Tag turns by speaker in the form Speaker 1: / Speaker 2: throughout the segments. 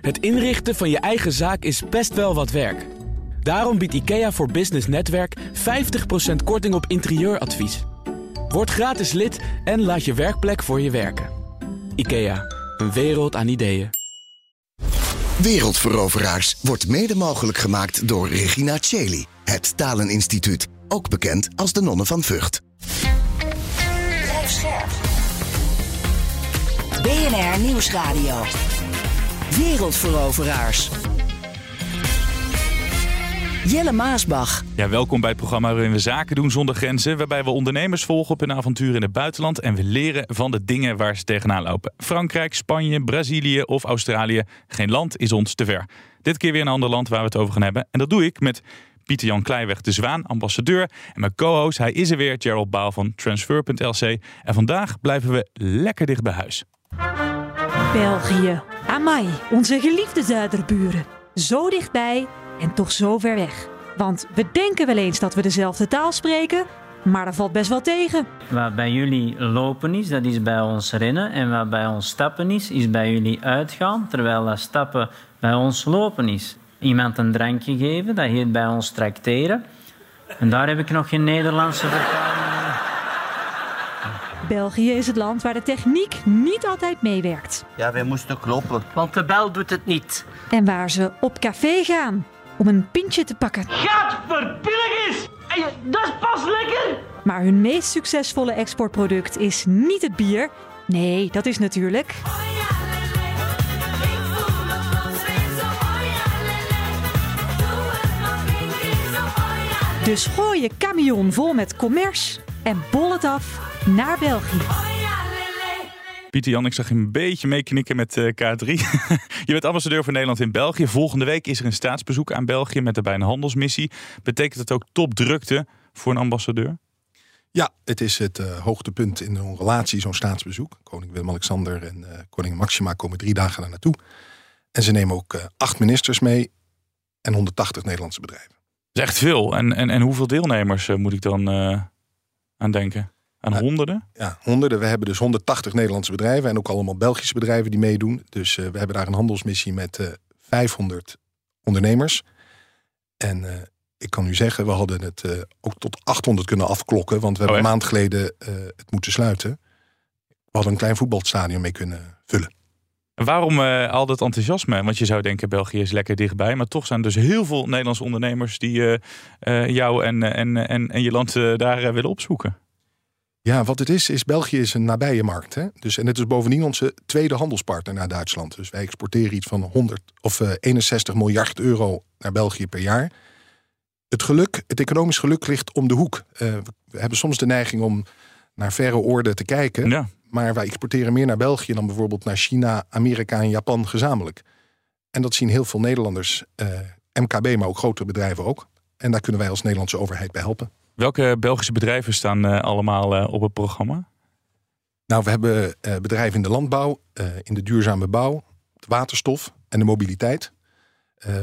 Speaker 1: Het inrichten van je eigen zaak is best wel wat werk. Daarom biedt IKEA voor Business Netwerk 50% korting op interieuradvies. Word gratis lid en laat je werkplek voor je werken. IKEA, een wereld aan ideeën.
Speaker 2: Wereldveroveraars wordt mede mogelijk gemaakt door Regina Cheli, het Taleninstituut, ook bekend als de Nonnen van Vught.
Speaker 3: BNR Nieuwsradio. Wereldveroveraars. Jelle Maasbach.
Speaker 4: Ja, welkom bij het programma waarin we zaken doen zonder grenzen. Waarbij we ondernemers volgen op hun avontuur in het buitenland. En we leren van de dingen waar ze tegenaan lopen. Frankrijk, Spanje, Brazilië of Australië. Geen land is ons te ver. Dit keer weer een ander land waar we het over gaan hebben. En dat doe ik met Pieter-Jan Kleiweg de Zwaan, ambassadeur. En mijn co-host, hij is er weer, Gerald Baal van Transfer.lc. En vandaag blijven we lekker dicht bij huis.
Speaker 5: België. Amai, onze geliefde zuiderburen. Zo dichtbij en toch zo ver weg. Want we denken wel eens dat we dezelfde taal spreken, maar dat valt best wel tegen.
Speaker 6: Wat bij jullie lopen is, dat is bij ons rennen. En wat bij ons stappen is, is bij jullie uitgaan. Terwijl dat stappen bij ons lopen is. Iemand een drankje geven, dat heet bij ons tracteren. En daar heb ik nog geen Nederlandse vertaling.
Speaker 5: België is het land waar de techniek niet altijd meewerkt.
Speaker 7: Ja, wij moesten kloppen.
Speaker 8: Want de bel doet het niet.
Speaker 5: En waar ze op café gaan om een pintje te pakken.
Speaker 8: Gadverpilligis! Dat is pas lekker!
Speaker 5: Maar hun meest succesvolle exportproduct is niet het bier. Nee, dat is natuurlijk. Dus gooi je camion vol met commerce en bol het af naar België.
Speaker 4: Pieter Jan, ik zag je een beetje meeknikken met eh, K3. je bent ambassadeur voor Nederland in België. Volgende week is er een staatsbezoek aan België met daarbij een handelsmissie. Betekent het ook topdrukte voor een ambassadeur?
Speaker 9: Ja, het is het uh, hoogtepunt in een relatie, zo'n staatsbezoek. Koning Willem-Alexander en uh, koning Maxima komen drie dagen daar naartoe. En ze nemen ook uh, acht ministers mee en 180 Nederlandse bedrijven.
Speaker 4: Dat is echt veel. En, en, en hoeveel deelnemers moet ik dan aan denken? Aan honderden?
Speaker 9: Ja, honderden. We hebben dus 180 Nederlandse bedrijven en ook allemaal Belgische bedrijven die meedoen. Dus uh, we hebben daar een handelsmissie met uh, 500 ondernemers. En uh, ik kan u zeggen, we hadden het ook tot 800 kunnen afklokken, want we hebben
Speaker 4: Oh,
Speaker 9: een maand geleden het moeten sluiten. We hadden een klein voetbalstadion mee kunnen vullen.
Speaker 4: En waarom eh, al dat enthousiasme? Want je zou denken, België is lekker dichtbij. Maar toch zijn er dus heel veel Nederlandse ondernemers die eh, eh, jou en, en, en, en je land eh, daar eh, willen opzoeken.
Speaker 9: Ja, wat het is, is België is een nabije markt. Hè? Dus, en het is bovendien onze tweede handelspartner naar Duitsland. Dus wij exporteren iets van 100 of eh, 61 miljard euro naar België per jaar. Het geluk, het economisch geluk ligt om de hoek. Eh, we hebben soms de neiging om naar verre oorden te kijken.
Speaker 4: Ja.
Speaker 9: Maar wij exporteren meer naar België dan bijvoorbeeld naar China, Amerika en Japan gezamenlijk. En dat zien heel veel Nederlanders, eh, MKB, maar ook grotere bedrijven ook. En daar kunnen wij als Nederlandse overheid bij helpen.
Speaker 4: Welke Belgische bedrijven staan eh, allemaal eh, op het programma?
Speaker 9: Nou, we hebben eh, bedrijven in de landbouw, in de duurzame bouw, waterstof en de mobiliteit.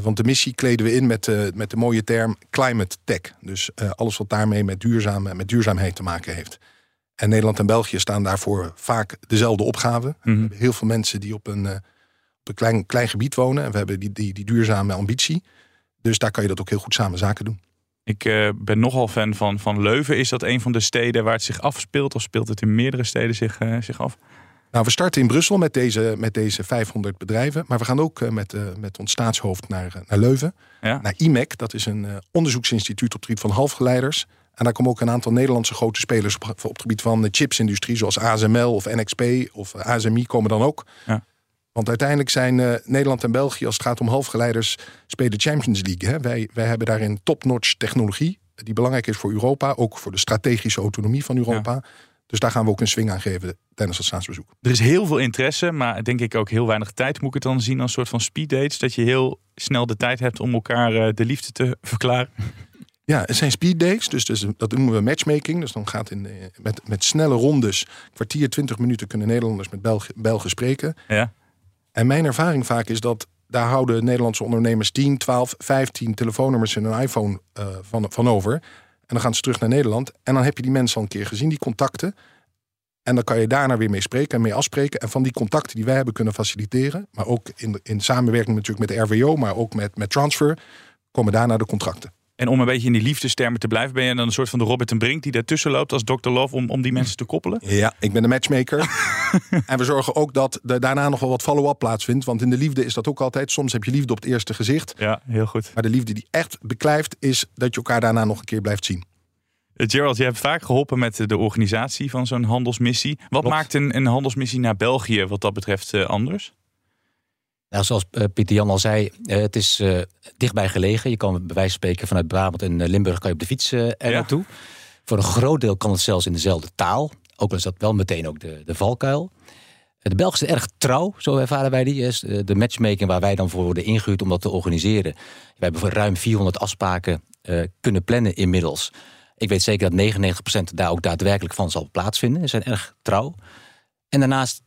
Speaker 9: Want de missie kleden we in met, met de mooie term climate tech. Dus alles wat daarmee met, duurzame, met duurzaamheid te maken heeft. En Nederland en België staan daarvoor vaak dezelfde opgave. We hebben heel veel mensen die op een, op een klein, klein gebied wonen. En we hebben die, die, die duurzame ambitie. Dus daar kan je dat ook heel goed samen zaken doen.
Speaker 4: Ik eh, ben nogal fan van, van Leuven. Is dat een van de steden waar het zich afspeelt? Of speelt het in meerdere steden zich, eh, zich af?
Speaker 9: Nou, we starten in Brussel met deze, met deze 500 bedrijven. Maar we gaan ook eh, met, met ons staatshoofd naar, naar Leuven.
Speaker 4: Ja.
Speaker 9: Naar IMEC, dat is een onderzoeksinstituut op het gebied van halfgeleiders. En daar komen ook een aantal Nederlandse grote spelers op, op het gebied van de chipsindustrie, zoals ASML of NXP of ASMI komen dan ook.
Speaker 4: Ja.
Speaker 9: Want uiteindelijk zijn eh, Nederland en België, als het gaat om halfgeleiders, spelen Champions League. Hè? Wij, wij hebben daarin top-notch technologie, die belangrijk is voor Europa, ook voor de strategische autonomie van Europa. Dus daar gaan we ook een swing aan geven tijdens het staatsbezoek.
Speaker 4: Er is heel veel interesse, maar denk ik ook heel weinig tijd. Moet ik het dan zien als een soort van speeddates? Dat je heel snel de tijd hebt om elkaar eh, de liefde te verklaren?
Speaker 9: Ja, het zijn speed dates, dus, dus dat noemen we matchmaking. Dus dan gaat in, eh, met, met snelle rondes, kwartier, twintig minuten kunnen Nederlanders met Belgen, Belgen spreken.
Speaker 4: Ja.
Speaker 9: En mijn ervaring vaak is dat daar houden Nederlandse ondernemers 10, 12, 15 telefoonnummers in hun iPhone eh, van, van over. En dan gaan ze terug naar Nederland. En dan heb je die mensen al een keer gezien, die contacten. En dan kan je daarna weer mee spreken en mee afspreken. En van die contacten die wij hebben kunnen faciliteren, maar ook in, in samenwerking natuurlijk met de RWO, maar ook met, met transfer, komen daarna de contracten.
Speaker 4: En om een beetje in die liefdestermen te blijven, ben je dan een soort van de Robert en Brink die daartussen loopt als Dr. Love om, om die mensen te koppelen?
Speaker 9: Ja, ik ben de matchmaker. en we zorgen ook dat er daarna nog wel wat follow-up plaatsvindt. Want in de liefde is dat ook altijd. Soms heb je liefde op het eerste gezicht.
Speaker 4: Ja, heel goed.
Speaker 9: Maar de liefde die echt beklijft, is dat je elkaar daarna nog een keer blijft zien.
Speaker 4: Uh, Gerald, je hebt vaak geholpen met de organisatie van zo'n handelsmissie. Wat
Speaker 7: Klopt.
Speaker 4: maakt een, een handelsmissie naar België wat dat betreft eh, anders?
Speaker 7: Nou, zoals eh, Pieter Jan al zei, eh, het is eh, dichtbij gelegen. Je kan bij wijze van spreken vanuit Brabant en Limburg kan je op de fiets er
Speaker 4: Ja.
Speaker 7: naartoe. Voor een groot deel kan het zelfs in dezelfde taal. Ook al is dat wel meteen ook de, de valkuil. De Belgen zijn erg trouw, zo ervaren wij die. De matchmaking waar wij dan voor worden ingehuurd om dat te organiseren. Wij hebben voor ruim 400 afspraken kunnen plannen inmiddels. Ik weet zeker dat 99% daar ook daadwerkelijk van zal plaatsvinden. Ze zijn erg trouw. En daarnaast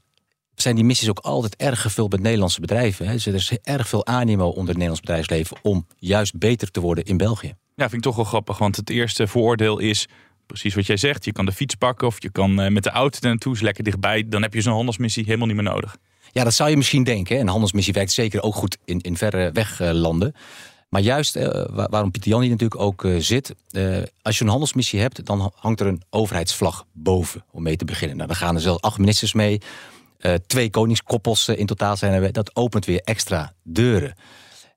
Speaker 7: zijn die missies ook altijd erg gevuld met Nederlandse bedrijven. Hè. Dus er is erg veel animo onder het Nederlands bedrijfsleven om juist beter te worden in België.
Speaker 4: Ja, vind ik toch wel grappig, want het eerste vooroordeel is precies wat jij zegt. Je kan de fiets pakken of je kan eh, met de auto naartoe, is lekker dichtbij. Dan heb je zo'n handelsmissie helemaal niet meer nodig.
Speaker 7: Ja, dat zou je misschien denken. hè. Een handelsmissie werkt zeker ook goed in, in verre weglanden. Maar juist eh, waar- waarom Pieter Jan hier natuurlijk ook eh, zit. eh, als je een handelsmissie hebt, dan hangt er een overheidsvlag boven om mee te beginnen. Nou, dan gaan er zelfs acht ministers mee. Eh, twee koningskoppels eh, in totaal zijn er. Dat opent weer extra deuren.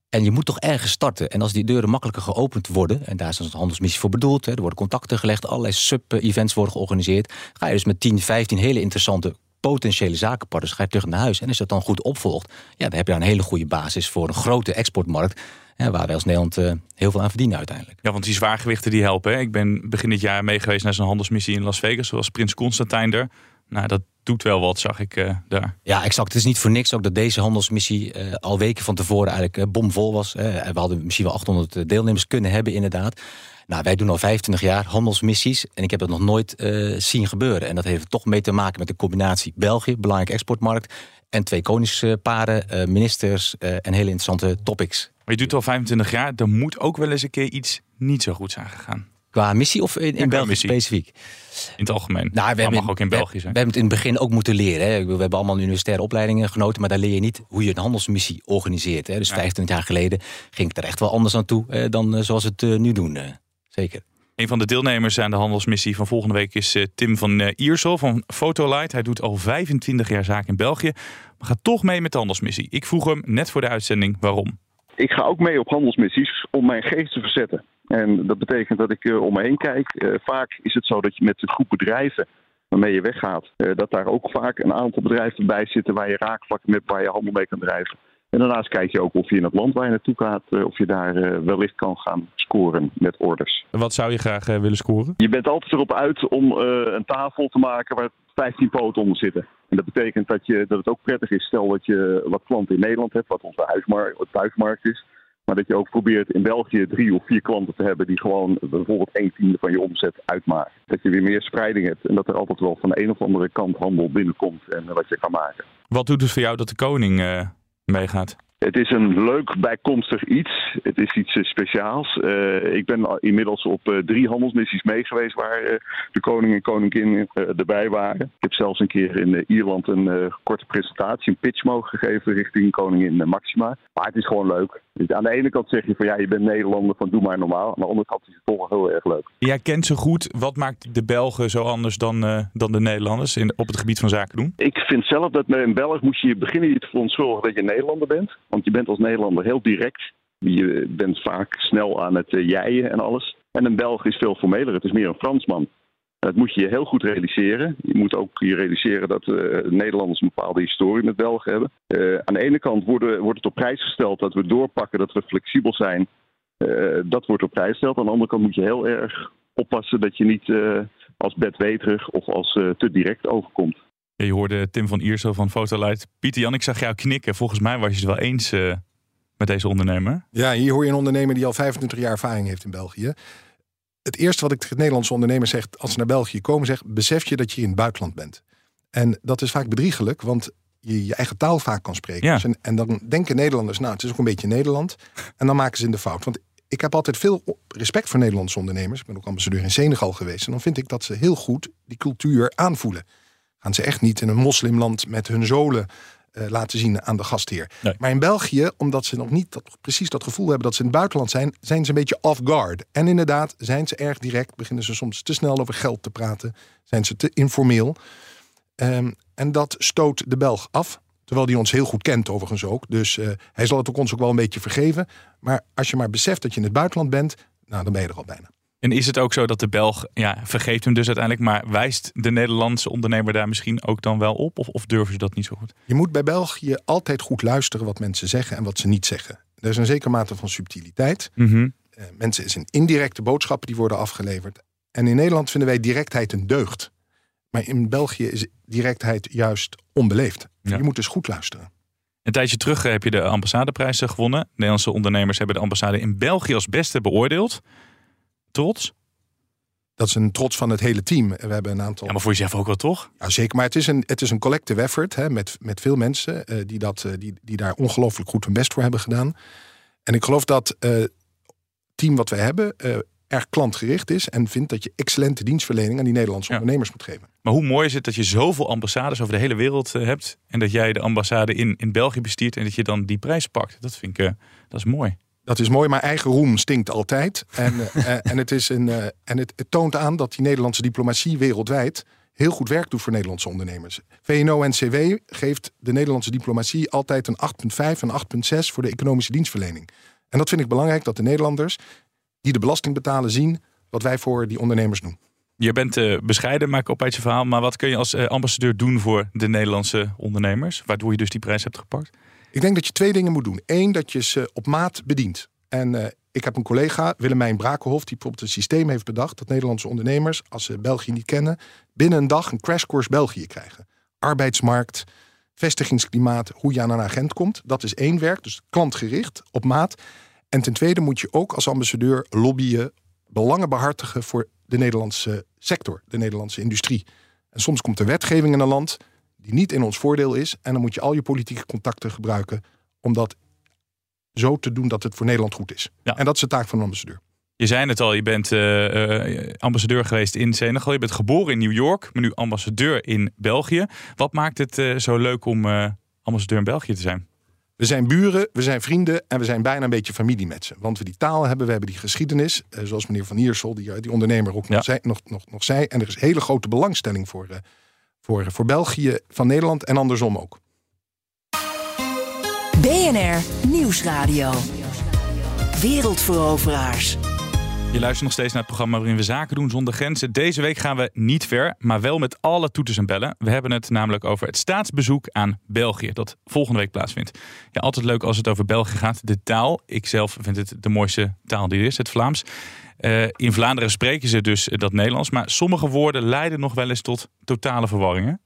Speaker 7: En je moet toch ergens starten. En als die deuren makkelijker geopend worden, en daar is een handelsmissie voor bedoeld, hè, er worden contacten gelegd, allerlei sub-events worden georganiseerd, ga je dus met 10, 15 hele interessante potentiële zakenpartners ga je terug naar huis. En als dat dan goed opvolgt, ja, dan heb je een hele goede basis voor een grote exportmarkt, waar wij als Nederland eh, heel veel aan verdienen uiteindelijk.
Speaker 4: Ja, want die zwaargewichten die helpen. Hè. Ik ben begin dit jaar mee geweest naar zo'n handelsmissie in Las Vegas, zoals Prins Constantijn er. Nou, dat doet wel wat, zag ik eh, daar.
Speaker 7: Ja, exact. Het is niet voor niks ook dat deze handelsmissie eh, al weken van tevoren eigenlijk eh, bomvol was. We hadden misschien wel 800 deelnemers kunnen hebben, inderdaad. Nou, wij doen al 25 jaar handelsmissies en ik heb het nog nooit zien gebeuren. En dat heeft toch mee te maken met de combinatie België, belangrijke exportmarkt, en twee koningsparen, ministers en hele interessante topics.
Speaker 4: Maar je doet al 25 jaar, er moet ook wel eens een keer iets niet zo goed zijn gegaan.
Speaker 7: Qua missie of in, in België
Speaker 4: missie.
Speaker 7: specifiek?
Speaker 4: In het algemeen.
Speaker 7: Nou, we
Speaker 4: dat
Speaker 7: hebben,
Speaker 4: mag ook in België zijn.
Speaker 7: We hebben het in het begin ook moeten leren. Hè. Ik We hebben allemaal universitaire opleidingen genoten, maar daar leer je niet hoe je een handelsmissie organiseert. Hè. Dus
Speaker 4: Ja.
Speaker 7: 25 jaar geleden ging het er echt wel anders aan toe eh, dan eh, zoals we het eh, nu doen. eh. Zeker.
Speaker 4: Een van de deelnemers aan de handelsmissie van volgende week is Tim van Iersel van Fotolight. Hij doet al 25 jaar zaken in België, maar gaat toch mee met de handelsmissie. Ik vroeg hem net voor de uitzending waarom.
Speaker 10: ik ga ook mee op handelsmissies om mijn geest te verzetten. En dat betekent dat ik eh, om me heen kijk. Eh, vaak is het zo dat je met een groep bedrijven waarmee je weggaat, eh, dat daar ook vaak een aantal bedrijven bij zitten waar je raakvlakken hebt, waar je handel mee kan drijven. En daarnaast kijk je ook of je in het land waar je naartoe gaat, of je daar wellicht kan gaan scoren met orders.
Speaker 4: Wat zou je graag willen scoren?
Speaker 10: Je bent altijd erop uit om een tafel te maken waar 15 poten onder zitten. En dat betekent dat, je, dat het ook prettig is, stel dat je wat klanten in Nederland hebt, wat onze huismarkt, wat thuismarkt is. Maar dat je ook probeert in België drie of vier klanten te hebben die gewoon bijvoorbeeld een tiende van je omzet uitmaken. Dat je weer meer spreiding hebt en dat er altijd wel van de een of andere kant handel binnenkomt en wat je kan maken.
Speaker 4: Wat doet het voor jou dat de koning eh, meegaat?
Speaker 10: Het is een leuk bijkomstig iets. Het is iets eh, speciaals. Eh, ik ben inmiddels op eh, drie handelsmissies mee geweest waar de koning en koningin erbij waren. Ik heb zelfs een keer in Ierland een korte presentatie, een pitch mogen gegeven richting koningin Maxima. Maar het is gewoon leuk. Dus aan de ene kant zeg je van ja, je bent Nederlander, van doe maar normaal. Aan de andere kant is het toch wel heel erg leuk.
Speaker 4: Jij kent ze goed. Wat maakt de Belgen zo anders dan, dan de Nederlanders in, op het gebied van zaken doen?
Speaker 10: Ik vind zelf dat met een Belg moet je beginnen je te verontschuldigen dat je Nederlander bent. Want je bent als Nederlander heel direct. Je bent vaak snel aan het eh, jijen en alles. En een Belg is veel formeler. Het is meer een Fransman. Dat moet je je heel goed realiseren. Je moet ook je realiseren dat eh, Nederlanders een bepaalde historie met Belgen hebben. Eh, aan de ene kant wordt het op prijs gesteld dat we doorpakken, dat we flexibel zijn. Dat wordt op prijs gesteld. Aan de andere kant moet je heel erg oppassen dat je niet als bedweterig of als te direct overkomt.
Speaker 4: Ja, je hoorde Tim van Iersel van Fotolight. Pieter Jan, ik zag jou knikken. Volgens mij was je het wel eens eh, met deze ondernemer.
Speaker 9: Ja, hier hoor je een ondernemer die al 25 jaar ervaring heeft in België. Het eerste wat ik tegen Nederlandse ondernemers zeg als ze naar België komen, zeg besef je dat je in het buitenland bent. En dat is vaak bedriegelijk, want je je eigen taal vaak kan spreken.
Speaker 4: Ja.
Speaker 9: Dus en, en dan denken Nederlanders, nou, het is ook een beetje Nederland. En dan maken ze in de fout. Want ik heb altijd veel respect voor Nederlandse ondernemers. Ik ben ook ambassadeur in Senegal geweest. En dan vind ik dat ze heel goed die cultuur aanvoelen. Gaan ze echt niet in een moslimland met hun zolen eh, laten zien aan de gastheer.
Speaker 4: Nee.
Speaker 9: Maar in België, omdat ze nog niet dat, precies dat gevoel hebben dat ze in het buitenland zijn, zijn ze een beetje off guard. En inderdaad, zijn ze erg direct, beginnen ze soms te snel over geld te praten, zijn ze te informeel. Ehm, en dat stoot de Belg af. Terwijl die ons heel goed kent, overigens ook. Dus eh, hij zal het ook ons ook wel een beetje vergeven. Maar als je maar beseft dat je in het buitenland bent, nou, dan ben je er al bijna.
Speaker 4: En is het ook zo dat de Belg, ja, vergeeft hem dus uiteindelijk, maar wijst de Nederlandse ondernemer daar misschien ook dan wel op? Of, of durven ze dat niet zo goed?
Speaker 9: Je moet bij België altijd goed luisteren wat mensen zeggen en wat ze niet zeggen. Er is een zekere mate van subtiliteit.
Speaker 4: Mhm.
Speaker 9: Eh, mensen is een indirecte boodschappen die worden afgeleverd. En in Nederland vinden wij directheid een deugd. Maar in België is directheid juist onbeleefd.
Speaker 4: Ja.
Speaker 9: Je moet dus goed luisteren.
Speaker 4: Een tijdje terug eh, heb je de ambassadeprijs gewonnen. Nederlandse ondernemers hebben de ambassade in België als beste beoordeeld. Trots?
Speaker 9: Dat is een trots van het hele team. We hebben een aantal.
Speaker 4: Ja, maar voor jezelf ook wel toch?
Speaker 9: Ja, zeker. Maar het is een, het is een collective effort hè, met, met veel mensen eh, die, dat, eh, die, die daar ongelooflijk goed hun best voor hebben gedaan. En ik geloof dat eh, het team wat wij hebben erg klantgericht is en vindt dat je excellente dienstverlening aan die Nederlandse
Speaker 4: Ja.
Speaker 9: ondernemers moet geven.
Speaker 4: Maar hoe mooi is het dat je zoveel ambassades over de hele wereld hebt. En dat jij de ambassade in, in België bestiert en dat je dan die prijs pakt. Dat vind ik, dat is mooi.
Speaker 9: Dat is mooi, maar eigen roem stinkt altijd. En, eh, en, het, is een, eh, en het, het toont aan dat die Nederlandse diplomatie wereldwijd heel goed werk doet voor Nederlandse ondernemers. VNO-NCW geeft de Nederlandse diplomatie altijd een 8,5 en 8,6 voor de economische dienstverlening. En dat vind ik belangrijk dat de Nederlanders die de belasting betalen zien wat wij voor die ondernemers doen.
Speaker 4: Je bent eh, bescheiden, maak ik op uit je verhaal. Maar wat kun je als ambassadeur doen voor de Nederlandse ondernemers? Waardoor je dus die prijs hebt gepakt?
Speaker 9: Ik denk dat je twee dingen moet doen. Eén, dat je ze op maat bedient. En eh, ik heb een collega, Willemijn Brakenhof, die bijvoorbeeld een systeem heeft bedacht dat Nederlandse ondernemers, als ze België niet kennen, binnen een dag een crashcourse België krijgen. Arbeidsmarkt, vestigingsklimaat, hoe je aan een agent komt. Dat is één werk, dus klantgericht, op maat. En ten tweede moet je ook als ambassadeur lobbyen, belangen behartigen voor de Nederlandse sector, de Nederlandse industrie. En soms komt er wetgeving in een land die niet in ons voordeel is. En dan moet je al je politieke contacten gebruiken om dat zo te doen dat het voor Nederland goed is.
Speaker 4: Ja.
Speaker 9: En dat is de taak van een ambassadeur.
Speaker 4: Je zei het al, je bent eh, eh, ambassadeur geweest in Senegal. Je bent geboren in New York, maar nu ambassadeur in België. Wat maakt het eh, zo leuk om ambassadeur in België te zijn?
Speaker 9: We zijn buren, we zijn vrienden en we zijn bijna een beetje familie met ze. Want we die taal hebben, we hebben die geschiedenis. zoals meneer Van Iersel, die, die ondernemer ook
Speaker 4: Ja.
Speaker 9: nog, zei, nog, nog, nog zei. En er is hele grote belangstelling voor, voor, voor België van Nederland en andersom ook.
Speaker 3: BNR Nieuwsradio. Wereldveroveraars.
Speaker 4: Je luistert nog steeds naar het programma waarin we zaken doen zonder grenzen. Deze week gaan we niet ver, maar wel met alle toeters en bellen. We hebben het namelijk over het staatsbezoek aan België, dat volgende week plaatsvindt. Ja, altijd leuk als het over België gaat. De taal, ik zelf vind het de mooiste taal die er is, het Vlaams. Eh, in Vlaanderen spreken ze dus dat Nederlands, maar sommige woorden leiden nog wel eens tot totale verwarringen.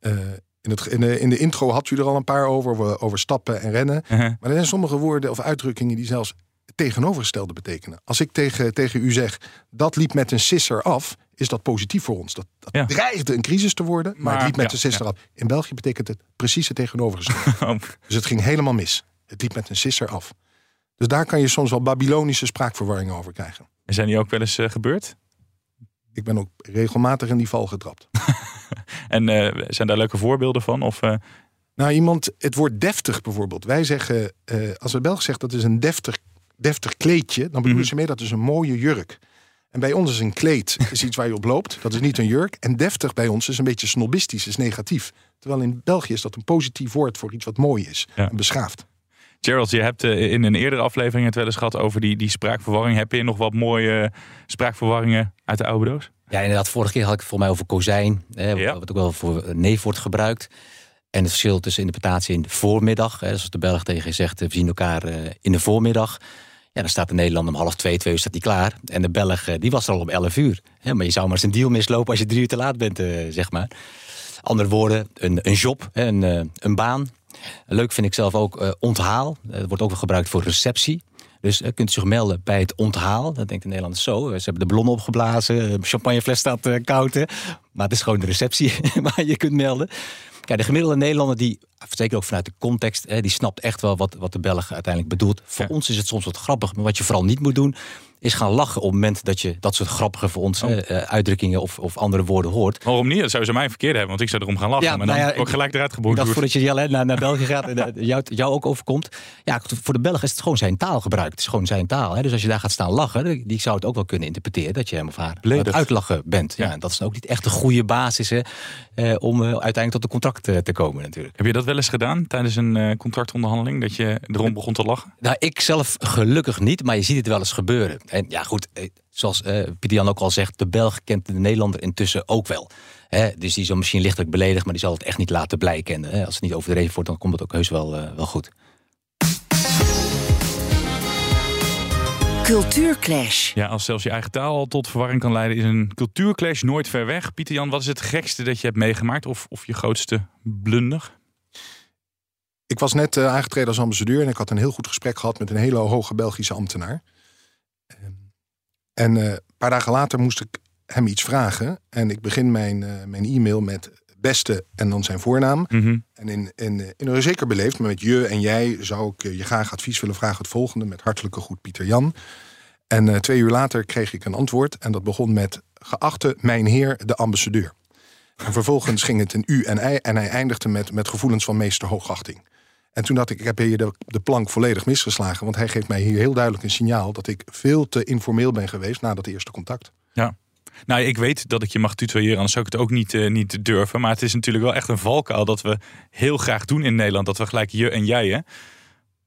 Speaker 9: Eh, in, het, in, de, in de intro had u er al een paar over, over, over stappen en rennen.
Speaker 4: Uh-huh.
Speaker 9: Maar er zijn sommige woorden of uitdrukkingen die zelfs het tegenovergestelde betekenen. Als ik tegen, tegen u zeg, dat liep met een sisser af, is dat positief voor ons. Dat, dat
Speaker 4: Ja.
Speaker 9: dreigde een crisis te worden, maar,
Speaker 4: Maar,
Speaker 9: het liep met
Speaker 4: ja,
Speaker 9: een sisser
Speaker 4: ja.
Speaker 9: af. In België betekent het precies het tegenovergestelde.
Speaker 4: Oh,
Speaker 9: dus het ging helemaal mis. Het liep met een sisser af. Dus daar kan je soms wel Babylonische spraakverwarringen over krijgen.
Speaker 4: En zijn die ook wel eens eh, gebeurd?
Speaker 9: Ik ben ook regelmatig in die val getrapt.
Speaker 4: En eh, zijn daar leuke voorbeelden van? Of, eh,
Speaker 9: Nou, iemand, het woord deftig bijvoorbeeld. Wij zeggen, als een Belg zegt dat is een deftig, deftig kleedje, dan bedoelen
Speaker 4: Mhm.
Speaker 9: ze mee dat is een mooie jurk. En bij ons is een kleed is iets waar je op loopt. Dat is niet een jurk. En deftig bij ons is een beetje snobistisch, is negatief. Terwijl in België is dat een positief woord voor iets wat mooi is.
Speaker 4: Ja.
Speaker 9: En beschaafd.
Speaker 4: Gerald, je hebt eh, in een eerdere aflevering het wel eens gehad over die, die spraakverwarring. Heb je nog wat mooie eh, spraakverwarringen uit de oude doos?
Speaker 7: Ja, inderdaad. Vorige keer had ik het voor mij over kozijn. Hè,
Speaker 4: Ja.
Speaker 7: Wat ook wel voor neef wordt gebruikt. En het verschil tussen interpretatie in de voormiddag. Hè, dus als de Belg tegen je zegt, eh, we zien elkaar eh, in de voormiddag. Ja, dan staat de Nederlander om half twee, twee uur staat hij klaar. En de Belg, eh, die was er al om elf uur. Maar je zou maar eens een deal mislopen als je drie uur te laat bent, eh, zeg maar. Andere woorden, een, een job, een, eh, een baan. Leuk vind ik zelf ook onthaal. Het wordt ook wel gebruikt voor receptie. Dus eh, kunt u zich melden bij het onthaal. Dat denkt de Nederlander zo. Ze hebben de ballonnen opgeblazen. champagnefles staat koud. Maar het is gewoon de receptie waar je kunt melden. Kijk, de gemiddelde Nederlander die zeker ook vanuit de context, hè, die snapt echt wel wat, wat de Belg uiteindelijk bedoelt. Voor ons is het soms wat grappig, maar wat je vooral niet moet doen, is gaan lachen op het moment dat je dat soort grappige voor ons
Speaker 4: Oh.
Speaker 7: eh, uitdrukkingen of, of andere woorden hoort.
Speaker 4: Waarom niet? Dat zou ze mij verkeerd hebben, want ik zou erom gaan lachen.
Speaker 7: Ja,
Speaker 4: maar dan
Speaker 7: nou ja,
Speaker 4: ook gelijk eruit geboord.
Speaker 7: Dat voordat je Jelle, naar, naar België gaat en eh, jou, jou ook overkomt. Ja, voor de Belg is het gewoon zijn taalgebruik. Het is gewoon zijn taal. Hè. Dus als je daar gaat staan lachen, die zou het ook wel kunnen interpreteren dat je hem of haar het uitlachen bent. Ja, en dat is ook niet echt een goede basis hè, eh, om eh, uiteindelijk tot een contract eh, te komen natuurlijk.
Speaker 4: Heb je dat wel eens gedaan tijdens een eh, contractonderhandeling? Dat je erom begon te lachen?
Speaker 7: Nou, ik zelf gelukkig niet, maar je ziet het wel eens gebeuren. En ja, goed, eh, zoals eh, Pieter Jan ook al zegt, de Belg kent de Nederlander intussen ook wel. Hè, dus die zal misschien lichtelijk beledigd, maar die zal het echt niet laten blijken. En, hè, als het niet overdreven wordt, dan komt het ook heus wel, eh, wel goed.
Speaker 3: Cultuurclash.
Speaker 4: Ja, als zelfs je eigen taal al tot verwarring kan leiden, is een cultuurclash nooit ver weg. Pieter Jan, wat is het gekste dat je hebt meegemaakt? Of, of je grootste blunder?
Speaker 9: Ik was net eh, aangetreden als ambassadeur en ik had een heel goed gesprek gehad met een hele hoge Belgische ambtenaar. Ehm, En eh, een paar dagen later moest ik hem iets vragen. En ik begin mijn, eh, mijn e-mail met beste en dan zijn voornaam.
Speaker 4: Mhm.
Speaker 9: En in, in, in een zeker beleefd, maar met je en jij zou ik eh, je graag advies willen vragen. Het volgende met hartelijke groet Pieter Jan. En eh, twee uur later kreeg ik een antwoord. En dat begon met geachte mijn heer de ambassadeur. En vervolgens ging het in u en hij. En hij eindigde met, met gevoelens van meester hoogachting. En toen dacht ik, ik heb hier de, de plank volledig misgeslagen. Want hij geeft mij hier heel duidelijk een signaal... dat ik veel te informeel ben geweest na dat eerste contact.
Speaker 4: Ja. Nou, ik weet dat ik je mag tutoyeren, anders zou ik het ook niet, eh, niet durven. Maar het is natuurlijk wel echt een valkuil dat we heel graag doen in Nederland. Dat we gelijk je en jij, hè?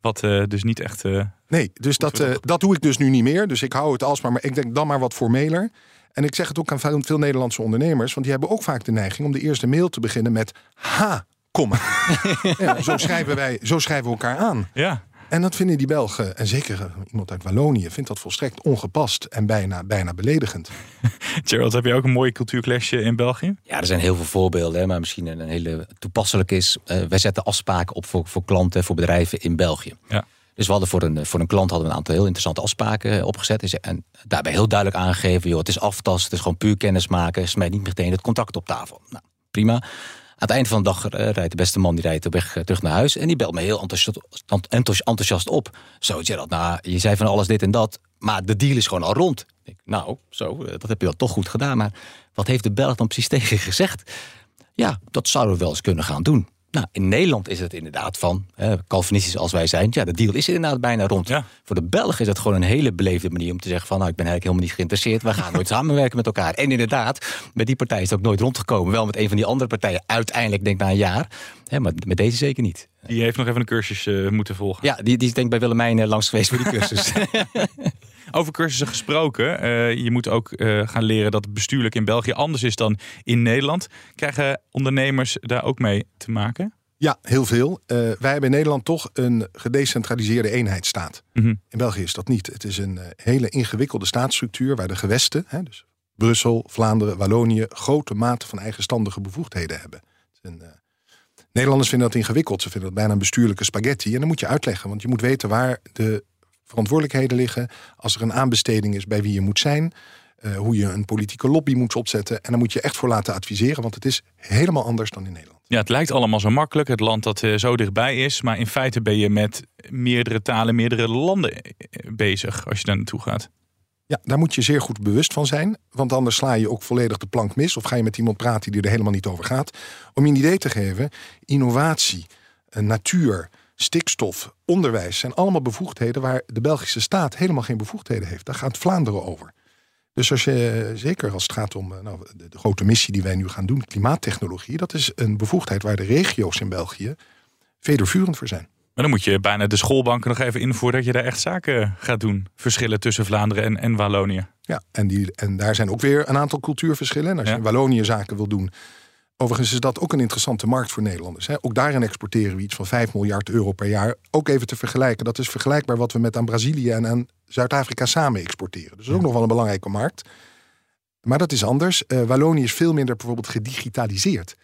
Speaker 4: Wat eh, dus niet echt... eh,
Speaker 9: Nee, dus dat, dat doe ik dus nu niet meer. Dus ik hou het alsmaar, maar ik denk dan maar wat formeler. En ik zeg het ook aan veel, veel Nederlandse ondernemers, want die hebben ook vaak de neiging om de eerste mail te beginnen met ha, komma. ja, zo, schrijven wij, zo schrijven we elkaar aan.
Speaker 4: ja.
Speaker 9: En dat vinden die Belgen, en zeker eh, iemand uit Wallonië, vindt dat volstrekt ongepast en bijna, bijna beledigend.
Speaker 4: Gerald, heb je ook een mooie cultuurclash eh, in België?
Speaker 7: Ja, er zijn heel veel voorbeelden, hè, maar misschien een hele toepasselijk is. eh, wij zetten afspraken op voor, voor klanten, voor bedrijven in België.
Speaker 4: Ja.
Speaker 7: Dus we hadden voor een, voor een klant hadden we een aantal heel interessante afspraken eh, opgezet. En daarbij heel duidelijk aangegeven, joh, het is aftast, het is gewoon puur kennis maken. Smijt niet meteen het contact op tafel. Nou, prima. Het eind van de dag eh, rijdt de beste man die rijdt op weg eh, terug naar huis. En die belt me heel enthousiast, enthousi- enthousiast op. Zo, Gerald, nou, je zei van alles dit en dat. Maar de deal is gewoon al rond. Ik, nou, zo, eh, dat heb je wel toch goed gedaan. Maar wat heeft de Belg dan precies tegen gezegd? Ja, dat zouden we wel eens kunnen gaan doen. Nou, in Nederland is het inderdaad van, eh, Calvinistisch als wij zijn, ja, de deal is inderdaad bijna rond.
Speaker 4: Ja.
Speaker 7: Voor de Belg is het gewoon een hele beleefde manier om te zeggen van, nou, ik ben eigenlijk helemaal niet geïnteresseerd, we gaan nooit samenwerken met elkaar. En inderdaad, met die partij is het ook nooit rondgekomen. Wel met een van die andere partijen, uiteindelijk denk ik na een jaar, hè, maar met deze zeker niet.
Speaker 4: Die heeft nog even een cursus eh, moeten volgen.
Speaker 7: Ja, die, die is denk ik bij Willemijn eh, langs geweest voor die cursus.
Speaker 4: Over cursussen gesproken. eh, je moet ook eh, gaan leren dat het bestuurlijk in België anders is dan in Nederland. Krijgen ondernemers daar ook mee te maken?
Speaker 9: Ja, heel veel. Eh, wij hebben in Nederland toch een gedecentraliseerde eenheidsstaat.
Speaker 4: Mhm.
Speaker 9: In België is dat niet. Het is een hele ingewikkelde staatsstructuur waar de gewesten, hè, dus Brussel, Vlaanderen, Wallonië, grote mate van eigenstandige bevoegdheden hebben. Het is een, eh, Nederlanders vinden dat ingewikkeld. Ze vinden dat bijna een bestuurlijke spaghetti. En dan moet je uitleggen, want je moet weten waar de verantwoordelijkheden liggen. Als er een aanbesteding is bij wie je moet zijn. eh, hoe je een politieke lobby moet opzetten. En dan moet je echt voor laten adviseren, want het is helemaal anders dan in Nederland.
Speaker 4: Ja, het lijkt allemaal zo makkelijk. Het land dat eh, zo dichtbij is. Maar in feite ben je met meerdere talen, meerdere landen eh, bezig als je daar naartoe gaat.
Speaker 9: Ja, daar moet je zeer goed bewust van zijn. Want anders sla je ook volledig de plank mis. Of ga je met iemand praten die er helemaal niet over gaat. Om je een idee te geven, innovatie, natuur, stikstof, onderwijs... zijn allemaal bevoegdheden waar de Belgische staat helemaal geen bevoegdheden heeft. Daar gaat Vlaanderen over. Dus als je, zeker als het gaat om eh, nou, de, de grote missie die wij nu gaan doen... klimaattechnologie, dat is een bevoegdheid waar de regio's in België... federvurend voor zijn.
Speaker 4: Maar dan moet je bijna de schoolbanken nog even invoeren dat je daar echt zaken gaat doen. Verschillen tussen Vlaanderen en, en Wallonië.
Speaker 9: Ja, en, die, en daar zijn ook weer een aantal cultuurverschillen. En als
Speaker 4: Ja.
Speaker 9: je in Wallonië zaken wil doen. Overigens is dat ook een interessante markt voor Nederlanders. Hè. Ook daarin exporteren we iets van 5 miljard euro per jaar. Ook even te vergelijken. Dat is vergelijkbaar wat we met aan Brazilië en aan Zuid-Afrika samen exporteren. Dus dat is ook nog wel een belangrijke markt. Maar dat is anders. Eh, Wallonië is veel minder bijvoorbeeld gedigitaliseerd.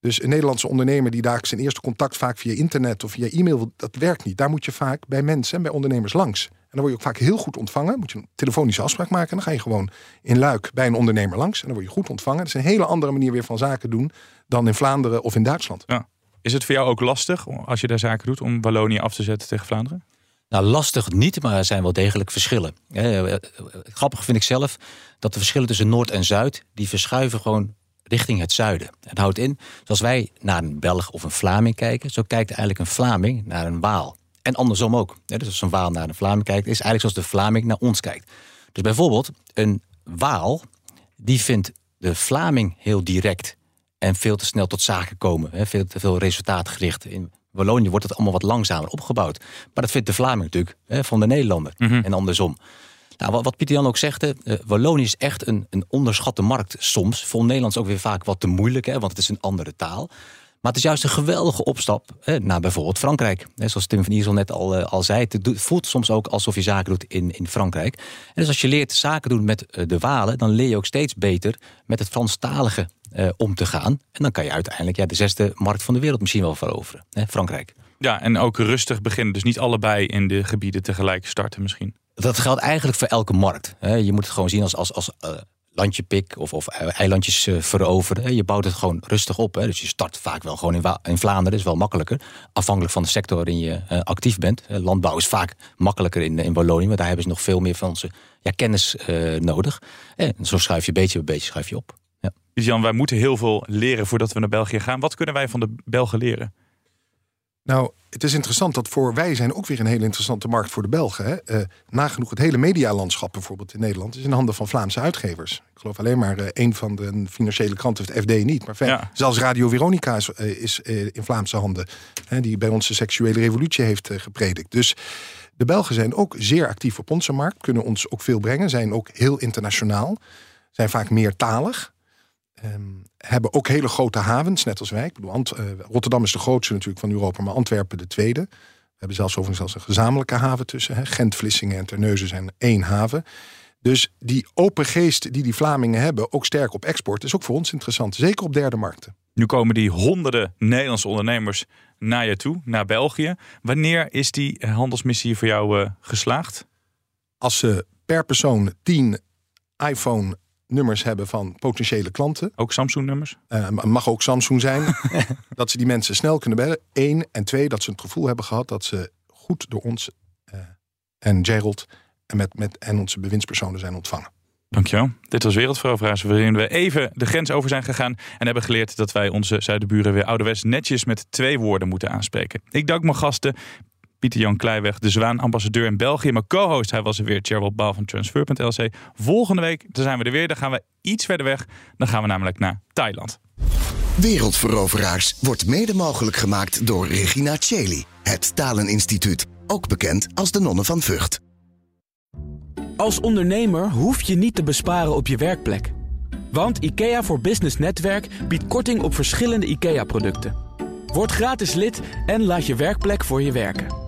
Speaker 9: Dus een Nederlandse ondernemer die daar zijn eerste contact vaak via internet of via e-mail, dat werkt niet. Daar moet je vaak bij mensen en bij ondernemers langs. En dan word je ook vaak heel goed ontvangen. Moet je een telefonische afspraak maken. En dan ga je gewoon in Luik bij een ondernemer langs. En dan word je goed ontvangen. Dat is een hele andere manier weer van zaken doen dan in Vlaanderen of in Duitsland.
Speaker 4: Ja. Is het voor jou ook lastig, als je daar zaken doet, om Wallonië af te zetten tegen Vlaanderen?
Speaker 7: Nou, lastig niet, maar er zijn wel degelijk verschillen. Eh, eh, grappig vind ik zelf dat de verschillen tussen Noord en Zuid... die verschuiven gewoon richting het zuiden. Het houdt in, zoals wij naar een Belg of een Vlaming kijken... zo kijkt eigenlijk een Vlaming naar een Waal. En andersom ook. Dus als een Waal naar een Vlaming kijkt... is eigenlijk zoals de Vlaming naar ons kijkt. Dus bijvoorbeeld, een Waal, die vindt de Vlaming heel direct... en veel te snel tot zaken komen. Veel te veel resultaatgericht. In Wallonië wordt het allemaal wat langzamer opgebouwd. Maar dat vindt de Vlaming natuurlijk van de Nederlander. En andersom. Nou, wat, Pieter Jan ook zegt, uh, Wallonië is echt een, een onderschatte markt soms. Voor Nederlands ook weer vaak wat te moeilijk, hè, want het is een andere taal. Maar het is juist een geweldige opstap hè, naar bijvoorbeeld Frankrijk. Hè, zoals Tim van Iersel net al, uh, al zei, het voelt soms ook alsof je zaken doet in, in Frankrijk. En dus als je leert zaken doen met uh, de Walen, dan leer je ook steeds beter met het Franstalige uh, om te gaan. En dan kan je uiteindelijk ja, de zesde markt van de wereld misschien wel veroveren, hè, Frankrijk.
Speaker 4: Ja, en ook rustig beginnen. Dus niet allebei in de gebieden tegelijk starten misschien.
Speaker 7: Dat geldt eigenlijk voor elke markt. Je moet het gewoon zien als, als, als landje pik of, of eilandjes uh, veroveren. Je bouwt het gewoon rustig op. Hè. Dus je start vaak wel gewoon in, in Vlaanderen, is wel makkelijker. Afhankelijk van de sector waarin je uh, actief bent. Landbouw is vaak makkelijker in, in Wallonië, maar daar hebben ze nog veel meer van onze ja, kennis nodig. En zo schuif je beetje bij beetje schuif je op. Ja.
Speaker 4: Jan, wij moeten heel veel leren voordat we naar België gaan. Wat kunnen wij van de Belgen leren?
Speaker 9: Nou, het is interessant dat voor wij zijn ook weer een hele interessante markt voor de Belgen. Hè? Uh, nagenoeg het hele medialandschap bijvoorbeeld in Nederland is in handen van Vlaamse uitgevers. Ik geloof alleen maar uh, één van de financiële kranten, het FD niet. Maar fijn, ja. zelfs Radio Veronica is, uh, is in Vlaamse handen. Hè, die bij ons de seksuele revolutie heeft gepredikt. Dus de Belgen zijn ook zeer actief op onze markt. Kunnen ons ook veel brengen. Zijn ook heel internationaal. Zijn vaak meertalig. Um, hebben ook hele grote havens, net als wij. Ik bedoel, Ant uh, Rotterdam is de grootste natuurlijk van Europa, maar Antwerpen de tweede. We hebben zelfs overigens zelfs een gezamenlijke haven tussen. Hè. Gent, Vlissingen en Terneuzen zijn één haven. Dus die open geest die die Vlamingen hebben, ook sterk op export, is ook voor ons interessant. Zeker op derde markten.
Speaker 4: Nu komen die honderden Nederlandse ondernemers naar je toe, naar België. Wanneer is die handelsmissie voor jou uh, geslaagd?
Speaker 9: Als ze per persoon 10 iPhone nummers hebben van potentiële klanten.
Speaker 4: Ook Samsung-nummers?
Speaker 9: Uh, mag ook Samsung zijn. dat ze die mensen snel kunnen bellen. Eén. En twee, dat ze het gevoel hebben gehad dat ze goed door ons uh, en Gerald en, met, met, en onze bewindspersonen zijn ontvangen.
Speaker 4: Dankjewel. Dit was Wereldveroveraars waarin we even de grens over zijn gegaan en hebben geleerd dat wij onze zuidenburen weer ouderwets netjes met twee woorden moeten aanspreken. Ik dank mijn gasten Pieter-Jan Kleiweg, de Zwaan-ambassadeur in België. Mijn co-host, hij was er weer, Gerald Baal van Transfer.lc. Volgende week dan zijn we er weer. Dan gaan we iets verder weg. Dan gaan we namelijk naar Thailand.
Speaker 2: Wereldveroveraars wordt mede mogelijk gemaakt door Regina Cheli, het Taleninstituut. Ook bekend als de Nonnen van Vught.
Speaker 1: Als ondernemer hoef je niet te besparen op je werkplek. Want IKEA voor Business Netwerk biedt korting op verschillende IKEA-producten. Word gratis lid en laat je werkplek voor je werken.